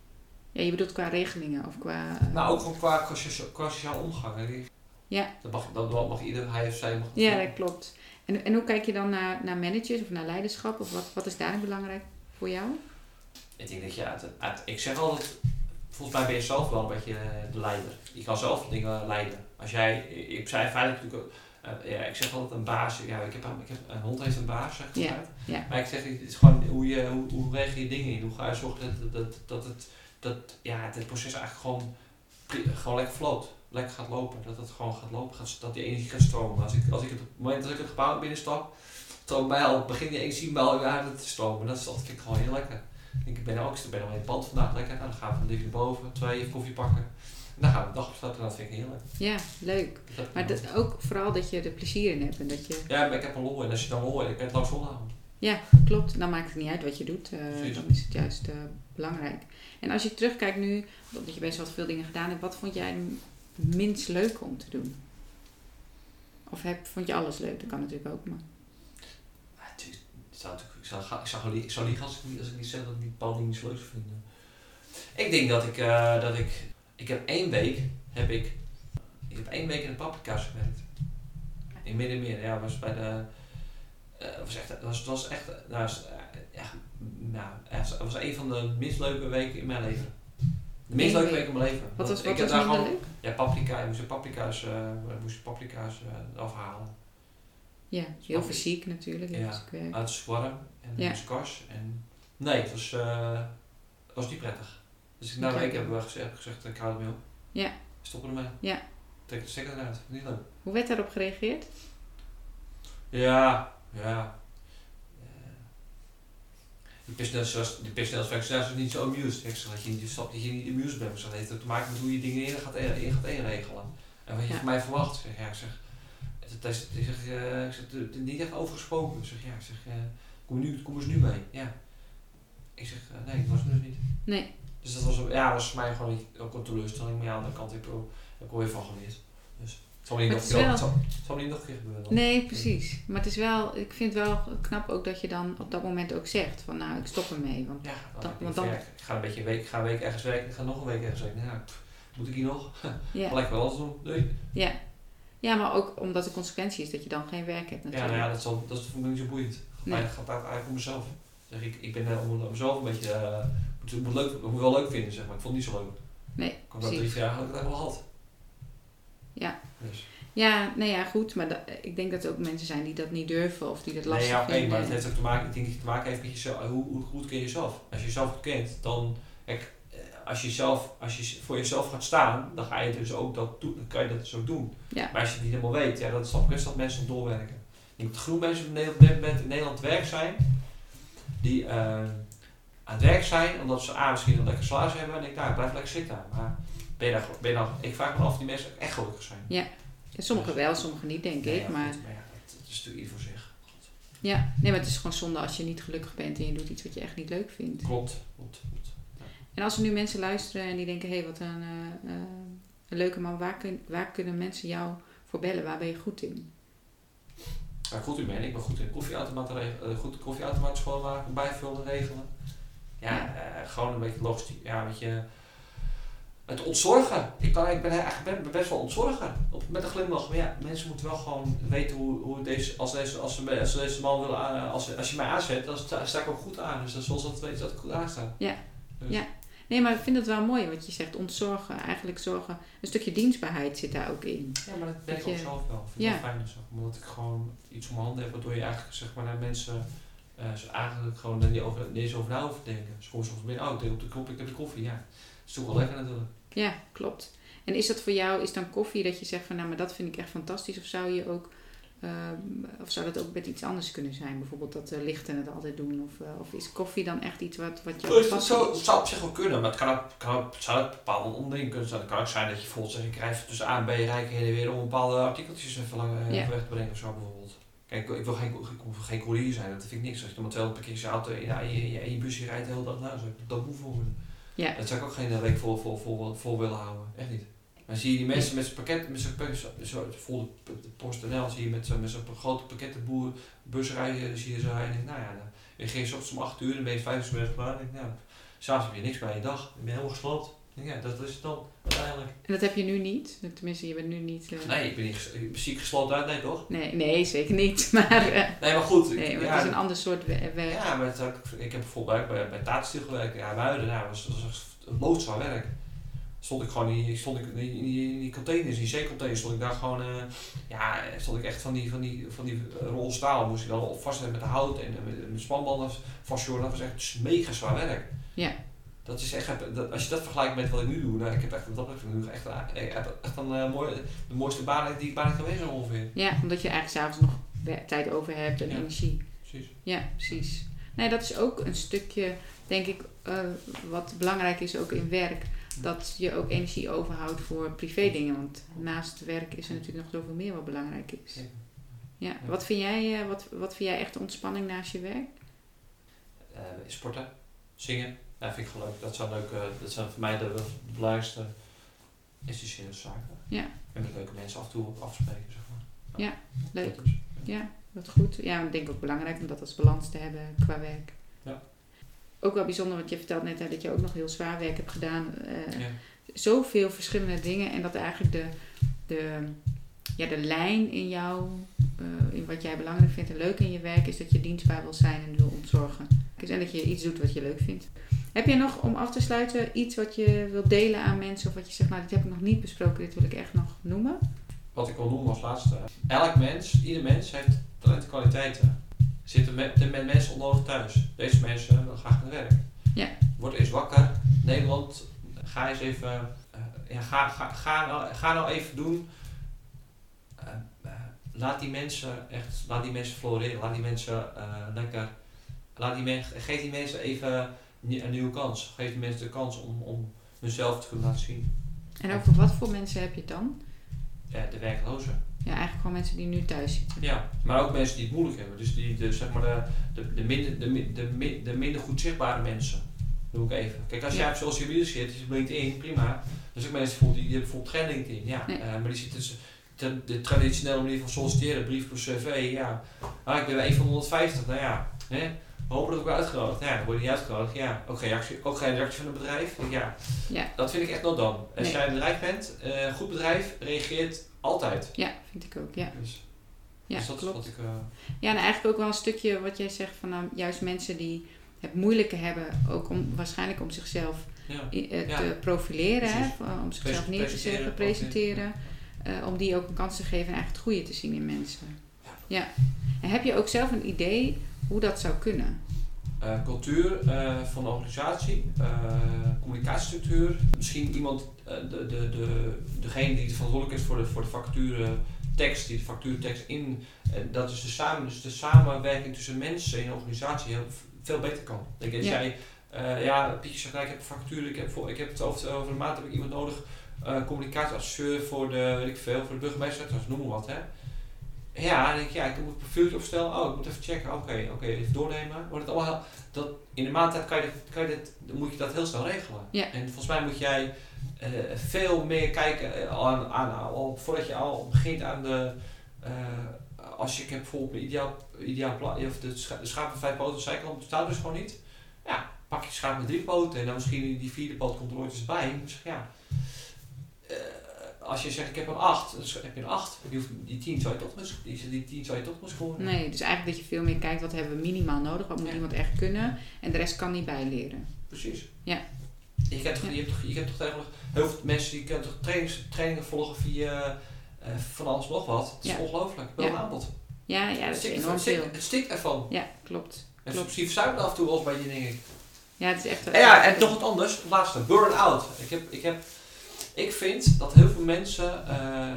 ja, je bedoelt qua regelingen of qua... Nou, ook gewoon qua, qua, socia- qua sociale omgang. Hè. Ja. Dat mag, dat mag ieder, hij of zij mag dat Ja, doen. dat klopt. En, en hoe kijk je dan naar, naar managers of naar leiderschap? Of wat, wat is daarin belangrijk voor jou? Ik denk dat je uit, ik zeg altijd, volgens mij ben je zelf wel een beetje eh, de leider. Je kan zelf dingen leiden. Als jij, ik zei feitelijk natuurlijk, eh, ja, ik zeg altijd een baas, ja, ik heb, een- ik heb, een hond heeft een baas, zeg Ja, ja. Maar ik zeg, het is gewoon hoe je, hoe, hoe regel je dingen in? Hoe ga je zorgen dat, dat, dat, het, dat ja, het proces eigenlijk gewoon, gewoon lekker floot. Lekker gaat lopen. Dat het gewoon gaat lopen, gaat, dat die energie gaat stromen. Als ik, als ik het, op het moment dat ik het gebouw binnenstap, mij al, begint die energie mij al aan te stromen. Dat is altijd vind ik gewoon heel lekker. Ik denk, ik ben ook, ik ben al in het pand vandaag lekker. Nou, dan gaan we van naar boven, twee, even koffie pakken. En dan gaan we de dag starten en dat vind ik heerlijk. Ja, leuk. Dat- Maar dat, ook vooral dat je er plezier in hebt en dat je... Ja, maar ik heb een lol in. Als je dan lol in, ik kan het lang volhouden. Ja, klopt. Dan maakt het niet uit wat je doet. eh, dan is het juist eh, belangrijk. En als je terugkijkt nu, omdat je best wel veel dingen gedaan hebt, wat vond jij minst leuk om te doen? Of heb, vond je alles leuk? Dat kan natuurlijk ook, maar... Ja, ik zou, ik zou, ik zou, ik zou liegen als ik, niet, als ik niet zeg dat ik die bepaalde dingen zo leuk zou vinden. Ik denk dat ik, eh, dat ik, ik heb één week, heb ik, ik heb één week in de paprika's gewerkt. In Middenmeer, ja, was bij de, eh, was echt, was, het was echt, nou, was, eh, echt, nou, het was een van de minst leuke weken in mijn leven. De minst leuke week. in mijn leven. Wat was, ik wat heb was daar gewoon- leuk? Ja, paprika, je moest paprika's, eh, je moest paprika's eh, afhalen. Ja, heel fysiek natuurlijk. heel Ja. fysiek werk. Uit zwarm en Ja. skars. En nee, het was, eh, het was niet prettig. Dus ik, na een week heb ik wel gezegd, gezegd ik hou ermee op. Ja. Stoppen ermee. Ja. Trek de stekker eruit. Niet leuk. Hoe werd daarop gereageerd? Ja, ja. Eh, Die personeelswerkers die personeelswerkers zijn dus niet zo amused. Ik zeg dat je niet snapt dat je niet amused bent. Dat heeft ook te maken met hoe je dingen in gaat, in gaat inregelen. En wat je Ja. van mij verwacht. Zeg, ja, ik zeg, is, ik zeg, eh, ik zeg, het is niet echt overgesproken. Ik zeg, ja, ik zeg, eh, kom, nu, kom eens nu mee. Ja. Ik zeg, eh, nee, dat was nu niet. Nee. Dus dat was, ja, was voor mij gewoon ook een teleurstelling. Maar ja, aan de andere kant heb ik er heb ik er weer van geleerd. Dus het zal me niet nog een is keer, wel- het zal, het zal me niet nog keer gebeuren. Nee, precies. Maar het is wel, ik vind het wel knap ook dat je dan op dat moment ook zegt van nou, ik stop ermee. Want Ja, dan, want dan- ik ga een beetje een week, ik ga een week ergens werken, ik ga nog een week ergens werken. Nou, pff, moet ik hier nog? ja, Gelijk wel alles doen. Ja. Ja, maar ook omdat de consequentie is dat je dan geen werk hebt Ja, natuurlijk. nou ja, dat, zal, dat is voor mij niet zo boeiend. Het gaat, Nee. mij- het gaat eigenlijk om mezelf. Zeg ik, ik ben eh, om mezelf een beetje, eh, moet, moet, leuk, moet wel leuk vinden, zeg maar. Ik vond het niet zo leuk. Nee, Ik had drie jaar had ik het eigenlijk wel gehad. Ja. Dus. Ja, nou ja, goed. Maar dat- ik denk dat er ook mensen zijn die dat niet durven of die dat lastig Nee, ja, vinden. maar het heeft ook te maken, ik denk dat het te maken heeft met jezelf. Hoe, hoe goed ken je jezelf? Als je jezelf goed kent, dan, kijk, eh, als je, zelf, als je voor jezelf gaat staan, dan ga je dus ook dat doen, dan kan je dat dus ook doen. Ja. Maar als je het niet helemaal weet, ja, dat snap ik best dat mensen doorwerken. Ik denk dat groep mensen Nederland, op dit moment in Nederland werk zijn, die eh, aan het werk zijn, omdat ze A, misschien een lekker salaris hebben, en ik, nou, blijf lekker zitten. Maar ben je daar, ben je dan, ik vraag me af of die mensen echt gelukkig zijn. Ja, sommigen wel, sommigen niet, denk Nee, ik. ja, Maar goed, maar ja, dat, is natuurlijk ieder voor zich. God. ja, nee, maar het is gewoon zonde als je niet gelukkig bent en je doet iets wat je echt niet leuk vindt. Klopt, klopt. En als er nu mensen luisteren en die denken, hé, hey, wat een, eh, eh, een leuke man, waar, kun, waar kunnen mensen jou voor bellen? Waar ben je goed in? waar goed in ben. Ik ben goed in koffieautomaten regelen, goed koffieautomaten schoonmaken, bijvullen, regelen. Ja, ja. gewoon een beetje logistiek, ja, een beetje het ontzorgen. Ik, kan, ik ben eigenlijk ben best wel ontzorgen. Op, met een glimlach. Maar ja, mensen moeten wel gewoon weten hoe, hoe deze, als deze, als ze, als deze man willen, als, als je mij aanzet, dan sta, sta ik ook goed aan. Dus dan zullen ze dat weten dat ik goed aansta. Ja. Dus. ja. Nee, maar ik vind het wel mooi wat je zegt. Ontzorgen, eigenlijk zorgen. Een stukje dienstbaarheid zit daar ook in. Ja, maar dat ben ik ook zelf wel. Ik vind ja. het wel fijn. Omdat ik gewoon iets om mijn handen heb, waardoor je eigenlijk zeg maar, naar mensen uh, eigenlijk gewoon er niet, over, niet eens over na denken. Soms binnen, oh, ik denk op de knop, ik heb de koffie. Ja, dat is toch wel lekker natuurlijk. Ja, klopt. En is dat voor jou, is dan koffie dat je zegt van nou, maar dat vind ik echt fantastisch? Of zou je ook, uh, of zou dat ook met iets anders kunnen zijn? Bijvoorbeeld dat uh, lichten het altijd doen? Of, uh, of is koffie dan echt iets wat, wat je. Het zou, zou op zich wel kunnen, maar het kan ook, kan ook, zou het bepaalde onderdelen kunnen zijn. Het kan ook zijn dat je bijvoorbeeld zegt, ik krijg tussen A en B rijken heen en weer om bepaalde artikeltjes even lang ja. weg te brengen of zo bijvoorbeeld. Kijk, ik wil geen, geen, geen courier zijn, dat vind ik niks. Als je dan met 200 keer je auto in ja, je, je, je busje rijdt de hele dag, nou, zou ik dat moe voelen. Ja. Dat zou ik ook geen week vol, vol, vol, vol willen houden. Echt niet. Maar zie je die mensen met zijn pakket, met zijn zo, vol de, de PostNL, zie je met zo'n met zo'n grote pakkettenboer, bus rijden, zie je zo rijden. Nou ja, dan je ging ochtends om 8 uur, dan ben je 5 uur klaar. denk, nou, s'avonds heb je niks bij je dag, dan ben je helemaal gesloopt. Ja, dat is het dan uiteindelijk. En dat heb je nu niet? Tenminste, je bent nu niet... Uh... Nee, ik ben niet ziek gesloten uit, nee toch? Nee, nee zeker niet. Maar, uh, nee, maar goed. Nee, maar ja, het is een ander soort werk. Ja, maar het, ik heb bijvoorbeeld bij, bij gewerkt. Ja, Muiden, nou, was, was, was loodzwaar werk. Stond ik gewoon in, stond ik in, die, in die containers, die zeecontainers, stond ik daar gewoon, uh, ja, stond ik echt van die, van die, van die rol staal, moest ik dan op vastzetten met hout en met, met spanbanden vastjoren. Dat was echt mega zwaar werk. Ja. Dat is echt, dat, als je dat vergelijkt met wat ik nu doe, nou, ik heb echt, dat heb nu echt, heb echt een uh, mooi, de mooiste baan die ik bijna geweest ongeveer. Ja, omdat je eigenlijk s'avonds nog tijd over hebt en energie. Precies. Ja, precies. Nee, dat is ook een stukje, denk ik, uh, wat belangrijk is ook in werk. Dat je ook energie overhoudt voor privé dingen. Want naast werk is er natuurlijk nog zoveel meer wat belangrijk is. Ja. Wat, vind jij, uh, wat, wat vind jij echt ontspanning naast je werk? Uh, sporten, zingen. Ja, vind ik leuk. Dat zijn, dat zijn voor mij de, de belangrijkste essentiële zaken. Ja. En met leuke mensen af en toe afspreken, zeg maar. Ja, leuk. Ja, wat goed. Ja, ik denk ook belangrijk om dat als balans te hebben qua werk. Ja. Ook wel bijzonder, want je vertelt net hè, dat je ook nog heel zwaar werk hebt gedaan. Uh, ja. Zoveel verschillende dingen en dat eigenlijk de, de, ja, de lijn in jou, uh, in wat jij belangrijk vindt en leuk in je werk, is dat je dienstbaar wil zijn en wil ontzorgen. En dat je iets doet wat je leuk vindt. Heb je nog, om af te sluiten, iets wat je wilt delen aan mensen of wat je zegt, nou dit heb ik nog niet besproken, dit wil ik echt nog noemen? Wat ik wil noemen als laatste. Elk mens, ieder mens heeft talent en kwaliteiten. Zitten met, met mensen onnodig thuis. Deze mensen willen graag naar werk. Ja. Word eens wakker. Nederland, ga eens even. Uh, ja, ga, ga, ga, nou, ga nou even doen. Uh, uh, laat die mensen echt, laat die mensen floreren. Laat die mensen lekker. Laat die mensen, geef die mensen even een nieuwe kans. Geef die mensen de kans om, om hunzelf te kunnen laten zien. En over wat voor mensen heb je het dan? Ja, de werklozen. Ja, eigenlijk gewoon mensen die nu thuis zitten. Ja, maar ook mensen die het moeilijk hebben. Dus die, de, zeg maar de, de, de, minder, de, de, de minder goed zichtbare mensen. Doe ik even. Kijk, als ja. jij op social media zit, dus LinkedIn, prima. Dus ook mensen die, die hebben bijvoorbeeld geen LinkedIn. Ja, nee. uh, maar die zitten dus de, de traditionele manier van solliciteren, brief per cv. Ja, ah, ik ben een van 150. Nou ja, hè. Ik word uitgenodigd. Ja, dan word je niet uitgenodigd. Ja, ook geen reactie, ook geen reactie van het bedrijf. Ja, ja. dat vind ik echt not dan. Als nee. jij een bedrijf bent, een uh, goed bedrijf reageert altijd. Ja, vind ik ook, ja. Dus, ja, dus dat klopt. is wat ik... Uh, ja, en eigenlijk ook wel een stukje wat jij zegt van nou, juist mensen die het moeilijke hebben, ook om, waarschijnlijk om zichzelf ja. ja. te profileren, hè, om zichzelf neer te zetten, presenteren, uh, om die ook een kans te geven en eigenlijk het goede te zien in mensen. Ja. En heb je ook zelf een idee hoe dat zou kunnen? Uh, cultuur uh, van de organisatie, uh, communicatiestructuur. Misschien iemand, de, de, de, degene die verantwoordelijk is voor de, voor de facturen tekst, die de factuurtekst in, dat is de, samen, dus de samenwerking tussen mensen in een organisatie heel, veel beter kan. Denk als ja. jij, ja, Pietje zegt, nou, ik heb een factuur, ik heb, voor, ik heb het over, over een maand heb ik iemand nodig, communicatieadviseur voor de, weet ik veel, voor de burgemeester, noem maar wat hè. Ja, dan denk ik, ja, ik moet een profieltje opstellen. Oh, ik moet even checken. Oké, okay, oké, okay, even doornemen. Wordt het allemaal dat in de maand kan je, kan je dit, moet je dat heel snel regelen. Ja. En volgens mij moet jij uh, veel meer kijken aan, aan, al, voordat je al begint aan de, eh, als je, ik heb bijvoorbeeld een ideaal, ideaal pla- of de, scha- de schaap met vijf poten, bestaat dus gewoon niet. Ja, pak je schaap met drie poten en dan misschien die vierde poot komt er ooit eens bij. Dus ja, eh, als je zegt ik heb een acht, dan heb je een acht. Die, hoeft, die tien zou je toch mis, die, zou je toch scoren. Nee, dus eigenlijk dat je veel meer kijkt wat hebben we minimaal nodig, wat moet Ja. iemand echt kunnen en de rest kan niet bijleren. Precies. Ja. Je kent toch, Ja. je hebt toch, je hebt toch tegenwoordig heel veel mensen die kunnen toch trainings, trainingen volgen via eh, van alles nog wat. Het is Ja. ongelooflijk. Wel een aanbod. Ja, ja, dat het, is enorm het, stikt, veel. het stikt ervan. Ja, klopt. En subsidief zuipen af en toe als bij je denk ik. Ja, het is echt... Ja, en nog wat anders. Het laatste. Burn-out. Ik, heb, ik, heb, ik vind dat heel veel mensen... eh,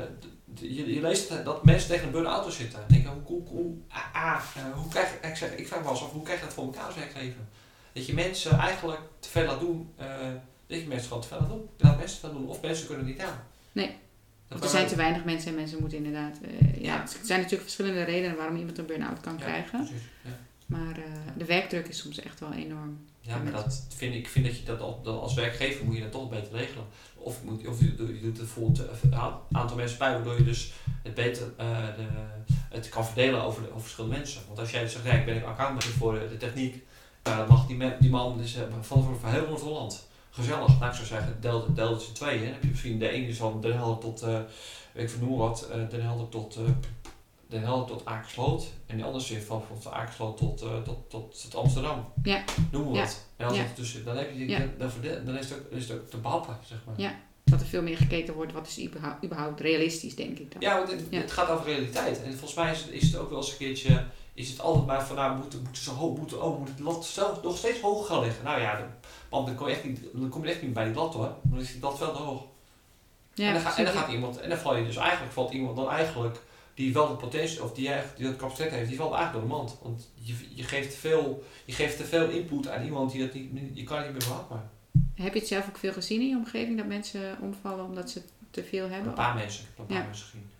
je, je leest dat mensen tegen een burn-out zitten. Ik denk, hoe, hoe, hoe, ah, ah, eh, hoe krijg ik... zeg, ik vraag me af, hoe krijg je dat voor elkaar als werkgever? Dat je mensen eigenlijk te veel laat doen... eh, dat je mensen gewoon te veel laat doen. Je laat mensen te veel doen. Of mensen kunnen het niet aan. Nee. Of er zijn te weinig mensen en mensen moeten inderdaad... ja, Ja. Er zijn natuurlijk verschillende redenen waarom iemand een burn-out kan Ja, krijgen. precies, ja. Maar de werkdruk is soms echt wel enorm. Ja, maar dat vind ik, vind dat je dat, al- dat als werkgever moet je dat toch beter regelen. Of, moet, of je, doet- het voor een aantal mensen bij, waardoor je dus het beter eh, de, het kan verdelen over, over verschillende mensen. Want als jij zegt, ja, ik ben een accountmanager voor de, techniek, nou, dan mag die, die man dus, eh, van, heel Noord-Holland. Gezellig. Nou, ik zou zeggen, deel, het in tweeën. Dan heb je misschien de ene van Den Helder tot, weet ik noem wat, eh, Den Helder tot, Den Helder tot Akersloot. En die andere zin van, van Akersloot tot, eh, tot, tot, tot Amsterdam. Ja. Noem maar wat. En als Ja. het tussen, dan, heb je, dan, dan, dan is, het ook, is het ook te behappen, zeg maar. Ja. Dat er veel meer gekeken wordt, wat is überhaupt, überhaupt realistisch, denk ik dan. Ja, want het, Ja. het gaat over realiteit. En volgens mij is het, is het ook wel eens een keertje, is het altijd maar van, nou, moet, moet, zo hoog, moet, oh, moet het lat zelf nog steeds hoog gaan liggen. Nou ja, dan, want dan kom je echt niet, dan kom je echt niet bij die lat hoor. Dan is die lat veel te hoog. Ja, en, dan ga, en dan gaat iemand, en dan val je dus eigenlijk, valt iemand dan eigenlijk, die wel de potentie, of die, eigenlijk, die dat capaciteit heeft, die valt eigenlijk door de mand. Want je, je, geeft te veel, je geeft te veel input aan iemand die dat niet, je kan het niet meer behappen. Heb je het zelf ook veel gezien in je omgeving, dat mensen omvallen omdat ze te veel hebben? Een paar mensen, een paar Ja. mensen gezien.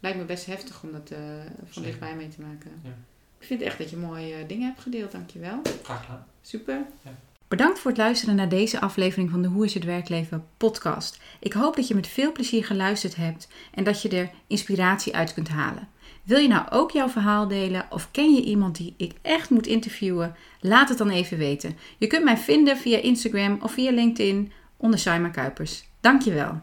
Lijkt me best heftig om dat eh, van dichtbij mee te maken. Ja. Ik vind echt dat je mooie eh, dingen hebt gedeeld, dankjewel. Graag gedaan. Super. Ja. Bedankt voor het luisteren naar deze aflevering van de Hoe is het werkleven podcast. Ik hoop dat je met veel plezier geluisterd hebt en dat je er inspiratie uit kunt halen. Wil je nou ook jouw verhaal delen of ken je iemand die ik echt moet interviewen? Laat het dan even weten. Je kunt mij vinden via Instagram of via LinkedIn onder Saima Kuipers. Dankjewel.